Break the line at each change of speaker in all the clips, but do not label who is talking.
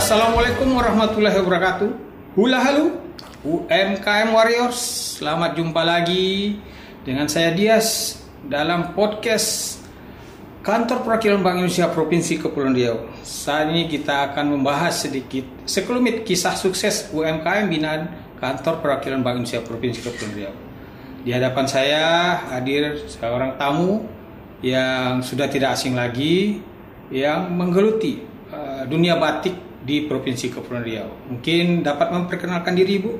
Assalamualaikum warahmatullahi wabarakatuh. Hula halu, UMKM Warriors. Selamat jumpa lagi dengan saya Dias dalam podcast Kantor Perwakilan Bank Indonesia Provinsi Kepulauan Riau. Saat ini kita akan membahas sedikit sekelumit kisah sukses UMKM binaan Kantor Perwakilan Bank Indonesia Provinsi Kepulauan Riau. Di hadapan saya hadir seorang tamu yang sudah tidak asing lagi yang menggeluti uh, dunia batik di Provinsi Kepulauan Riau. Mungkin dapat memperkenalkan diri Ibu?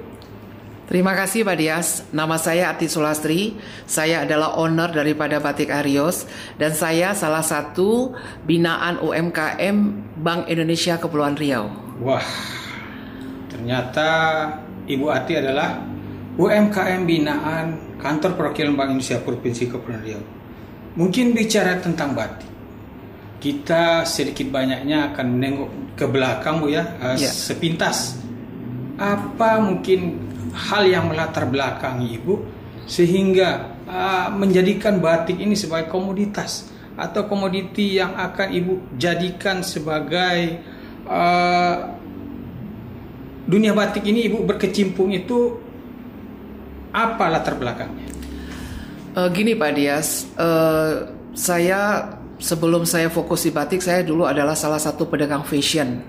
Terima kasih Pak Dias. Nama saya Ati Sulastri. Saya adalah owner daripada Batik Arios dan saya salah satu binaan UMKM Bank Indonesia Kepulauan Riau.
Wah, ternyata Ibu Ati adalah UMKM binaan Kantor Perwakilan Bank Indonesia Provinsi Kepulauan Riau. Mungkin bicara tentang batik kita sedikit banyaknya akan menengok ke belakang bu ya, uh, ya. sepintas apa mungkin hal yang melatar belakangi ibu sehingga uh, menjadikan batik ini sebagai komoditas atau komoditi yang akan ibu jadikan sebagai uh, dunia batik ini ibu berkecimpung itu apa latar belakangnya?
Uh, gini Pak Dias, uh, saya sebelum saya fokus di batik, saya dulu adalah salah satu pedagang fashion.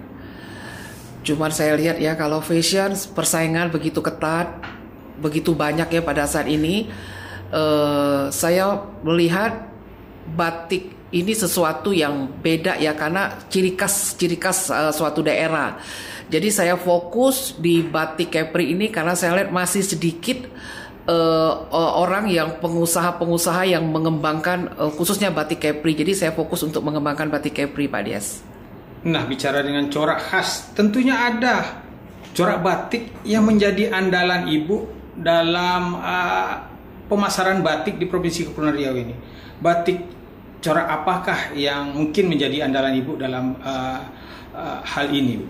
Cuman saya lihat ya kalau fashion persaingan begitu ketat, begitu banyak ya pada saat ini. Uh, saya melihat batik ini sesuatu yang beda ya karena ciri khas ciri khas uh, suatu daerah. Jadi saya fokus di batik Kepri ini karena saya lihat masih sedikit uh, orang yang pengusaha-pengusaha yang mengembangkan uh, khususnya batik Kepri. Jadi saya fokus untuk mengembangkan batik Kepri, Pak Dias.
Nah, bicara dengan corak khas, tentunya ada corak batik yang menjadi andalan Ibu dalam uh, pemasaran batik di Provinsi Kepulauan Riau ini. Batik corak apakah yang mungkin menjadi andalan Ibu dalam uh, uh, hal ini?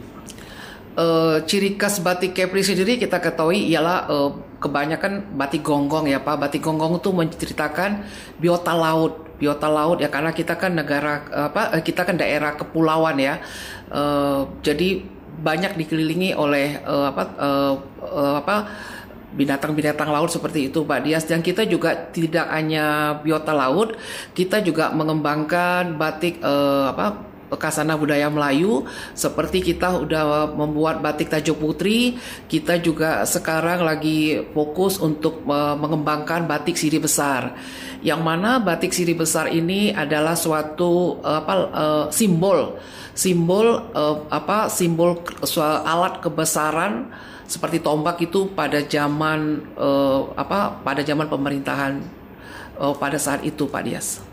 Uh, ciri khas batik Kepri sendiri kita ketahui ialah uh, kebanyakan batik gonggong ya Pak. Batik gonggong itu menceritakan biota laut, biota laut ya karena kita kan negara apa eh, kita kan daerah kepulauan ya. Uh, jadi banyak dikelilingi oleh uh, apa uh, uh, apa binatang-binatang laut seperti itu Pak Dias dan kita juga tidak hanya biota laut kita juga mengembangkan batik uh, apa Kasana budaya Melayu seperti kita udah membuat batik Tajuk Putri kita juga sekarang lagi fokus untuk mengembangkan batik siri besar yang mana batik siri besar ini adalah suatu apa uh, simbol simbol uh, apa simbol alat kebesaran seperti tombak itu pada zaman apa pada zaman pemerintahan pada saat itu Pak Dias.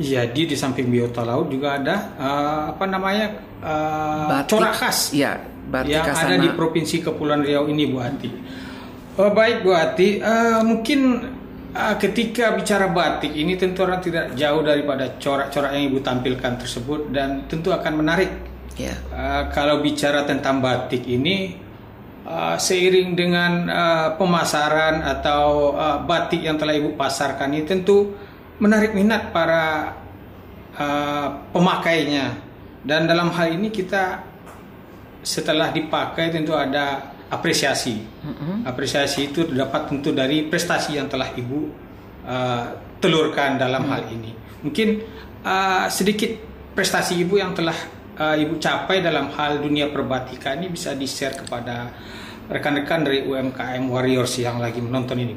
Jadi di samping biota laut juga ada uh, apa namanya uh, batik, corak khas
ya, batik
yang kasana. ada di provinsi Kepulauan Riau ini Bu Ati. Oh, baik Bu Ati, uh, mungkin uh, ketika bicara batik ini tentu orang tidak jauh daripada corak-corak yang Ibu tampilkan tersebut dan tentu akan menarik. Ya. Uh, kalau bicara tentang batik ini uh, seiring dengan uh, pemasaran atau uh, batik yang telah Ibu pasarkan ini tentu menarik minat para uh, pemakainya dan dalam hal ini kita setelah dipakai tentu ada apresiasi mm-hmm. apresiasi itu dapat tentu dari prestasi yang telah ibu uh, telurkan dalam mm. hal ini mungkin uh, sedikit prestasi ibu yang telah uh, ibu capai dalam hal dunia perbatikan ini bisa di share kepada rekan-rekan dari UMKM Warriors yang lagi menonton ini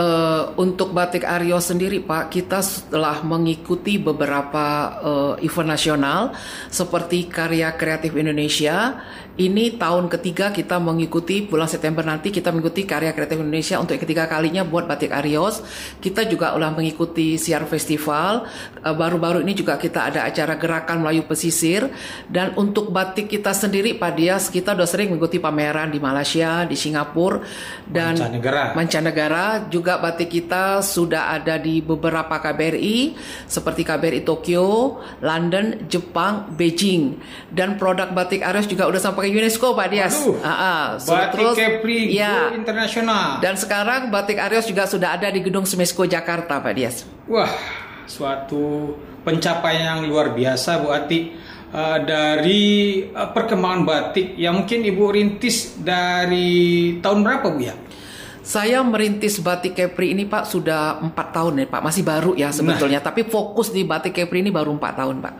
Uh, untuk batik Aryo sendiri Pak, kita setelah mengikuti beberapa uh, event nasional seperti Karya Kreatif Indonesia, ini tahun ketiga kita mengikuti bulan September nanti kita mengikuti Karya Kreatif Indonesia untuk ketiga kalinya buat batik Arios. Kita juga ulah mengikuti Siar Festival. Uh, baru-baru ini juga kita ada acara Gerakan Melayu Pesisir dan untuk batik kita sendiri Pak Dias kita udah sering mengikuti pameran di Malaysia, di Singapura dan
mancanegara.
mancanegara juga batik kita sudah ada di beberapa KBRI seperti KBRI Tokyo, London, Jepang, Beijing. Dan produk batik Ares juga udah sampai UNESCO Pak Dias.
Aduh, uh, uh. So, batik terus, Kepri ya, internasional.
Dan sekarang batik Ares juga sudah ada di Gedung Semesco Jakarta Pak Dias.
Wah, suatu pencapaian yang luar biasa Bu Ati. uh, dari uh, perkembangan batik yang mungkin Ibu rintis dari tahun berapa Bu ya?
Saya merintis batik Kepri ini Pak sudah empat tahun ya Pak, masih baru ya sebetulnya. Nah. Tapi fokus di batik Kepri ini baru empat tahun Pak.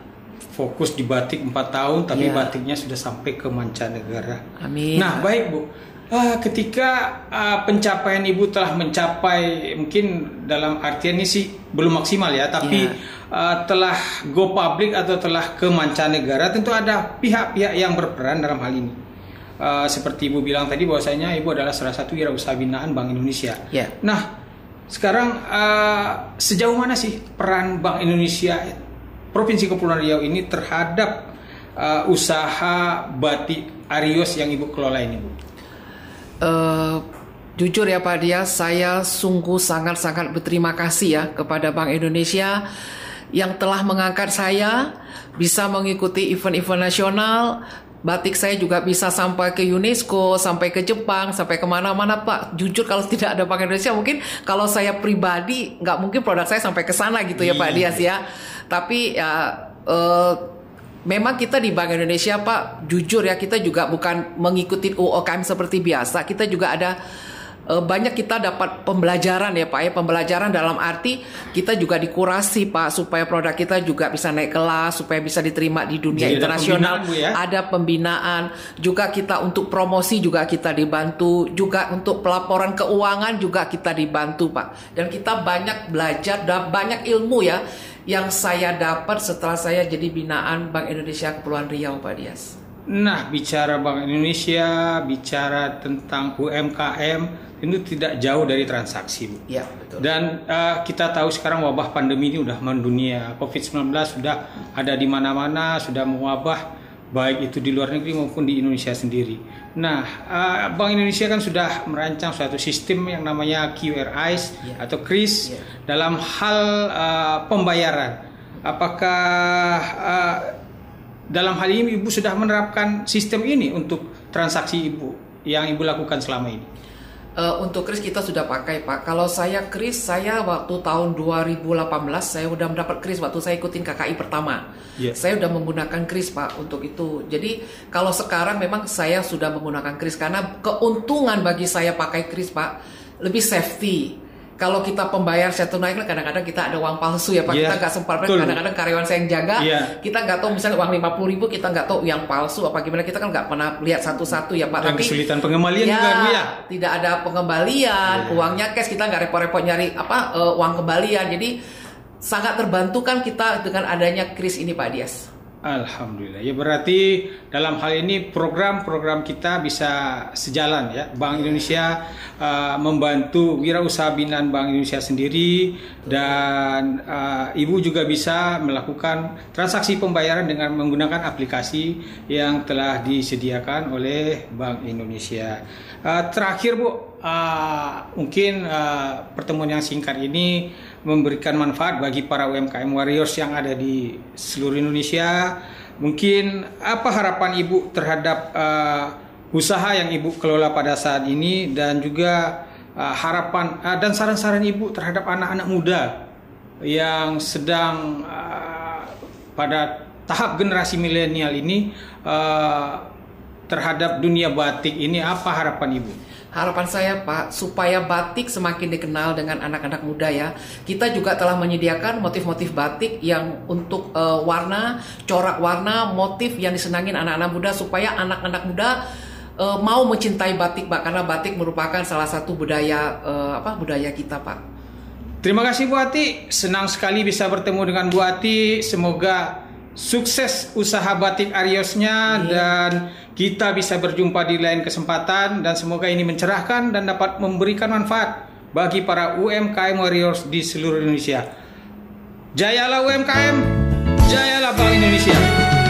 Fokus di batik empat tahun, tapi ya. batiknya sudah sampai ke mancanegara.
Amin.
Nah baik Bu, uh, ketika uh, pencapaian Ibu telah mencapai mungkin dalam artian ini sih belum maksimal ya, tapi ya. uh, telah go public atau telah ke mancanegara, tentu ada pihak-pihak yang berperan dalam hal ini uh, seperti ibu bilang tadi bahwasanya ibu adalah salah satu wirausaha binaan Bank Indonesia.
Yeah.
Nah, sekarang uh, sejauh mana sih peran Bank Indonesia Provinsi Kepulauan Riau ini terhadap uh, usaha batik Arios yang ibu kelola ini, bu?
Uh, jujur ya Pak Dia, saya sungguh sangat-sangat berterima kasih ya kepada Bank Indonesia yang telah mengangkat saya bisa mengikuti event-event nasional, Batik saya juga bisa sampai ke UNESCO, sampai ke Jepang, sampai ke mana-mana Pak. Jujur kalau tidak ada Bank Indonesia mungkin kalau saya pribadi nggak mungkin produk saya sampai ke sana gitu ya Pak iya. Dias ya. Tapi ya uh, memang kita di Bank Indonesia Pak, jujur ya kita juga bukan mengikuti UOKM seperti biasa. Kita juga ada banyak kita dapat pembelajaran ya Pak ya. Pembelajaran dalam arti kita juga dikurasi Pak supaya produk kita juga bisa naik kelas supaya bisa diterima di dunia Jadi internasional. ada pembinaan, ya? ada pembinaan. Juga kita untuk promosi juga kita dibantu. Juga untuk pelaporan keuangan juga kita dibantu Pak. Dan kita banyak belajar dan banyak ilmu ya yang saya dapat setelah saya jadi binaan Bank Indonesia Kepulauan Riau Pak Dias.
Nah, bicara Bank Indonesia, bicara tentang UMKM, itu tidak jauh dari transaksi.
Ya, betul.
Dan uh, kita tahu sekarang wabah pandemi ini sudah mendunia. Covid-19 sudah ada di mana-mana, sudah mewabah baik itu di luar negeri maupun di Indonesia sendiri. Nah, uh, Bank Indonesia kan sudah merancang suatu sistem yang namanya QRIS ya. atau KRIS ya. dalam hal uh, pembayaran. Apakah uh, dalam hal ini Ibu sudah menerapkan sistem ini untuk transaksi Ibu yang Ibu lakukan selama ini?
Uh, untuk kris kita sudah pakai Pak. Kalau saya kris saya waktu tahun 2018 saya udah mendapat kris waktu saya ikutin KKI pertama. Yeah. Saya udah menggunakan kris Pak untuk itu. Jadi kalau sekarang memang saya sudah menggunakan kris karena keuntungan bagi saya pakai kris Pak lebih safety kalau kita pembayar saya tunai kan kadang-kadang kita ada uang palsu ya pak yeah. kita nggak sempat kadang-kadang karyawan saya yang jaga yeah. kita nggak tahu misalnya uang lima puluh ribu kita nggak tahu yang palsu apa gimana kita kan nggak pernah lihat satu-satu ya pak
Dan tapi kesulitan pengembalian ya, juga ya
tidak ada pengembalian yeah. uangnya cash kita nggak repot-repot nyari apa uh, uang kembalian jadi sangat terbantu kan kita dengan adanya kris ini pak Dias
Alhamdulillah. Ya berarti dalam hal ini program-program kita bisa sejalan ya. Bank Indonesia uh, membantu wirausaha binaan Bank Indonesia sendiri dan uh, Ibu juga bisa melakukan transaksi pembayaran dengan menggunakan aplikasi yang telah disediakan oleh Bank Indonesia. Uh, terakhir Bu, uh, mungkin uh, pertemuan yang singkat ini memberikan manfaat bagi para UMKM warriors yang ada di seluruh Indonesia. Mungkin apa harapan Ibu terhadap uh, usaha yang Ibu kelola pada saat ini dan juga uh, harapan uh, dan saran-saran Ibu terhadap anak-anak muda yang sedang uh, pada tahap generasi milenial ini uh, terhadap dunia batik ini apa harapan Ibu?
Harapan saya Pak, supaya batik semakin dikenal dengan anak-anak muda ya. Kita juga telah menyediakan motif-motif batik yang untuk uh, warna, corak warna, motif yang disenangin anak-anak muda supaya anak-anak muda uh, mau mencintai batik Pak karena batik merupakan salah satu budaya uh, apa budaya kita Pak.
Terima kasih Bu Ati, senang sekali bisa bertemu dengan Bu Ati. Semoga sukses usaha batik Ariosnya yeah. dan kita bisa berjumpa di lain kesempatan dan semoga ini mencerahkan dan dapat memberikan manfaat bagi para UMKM Warriors di seluruh Indonesia. Jayalah UMKM, jayalah Bank Indonesia.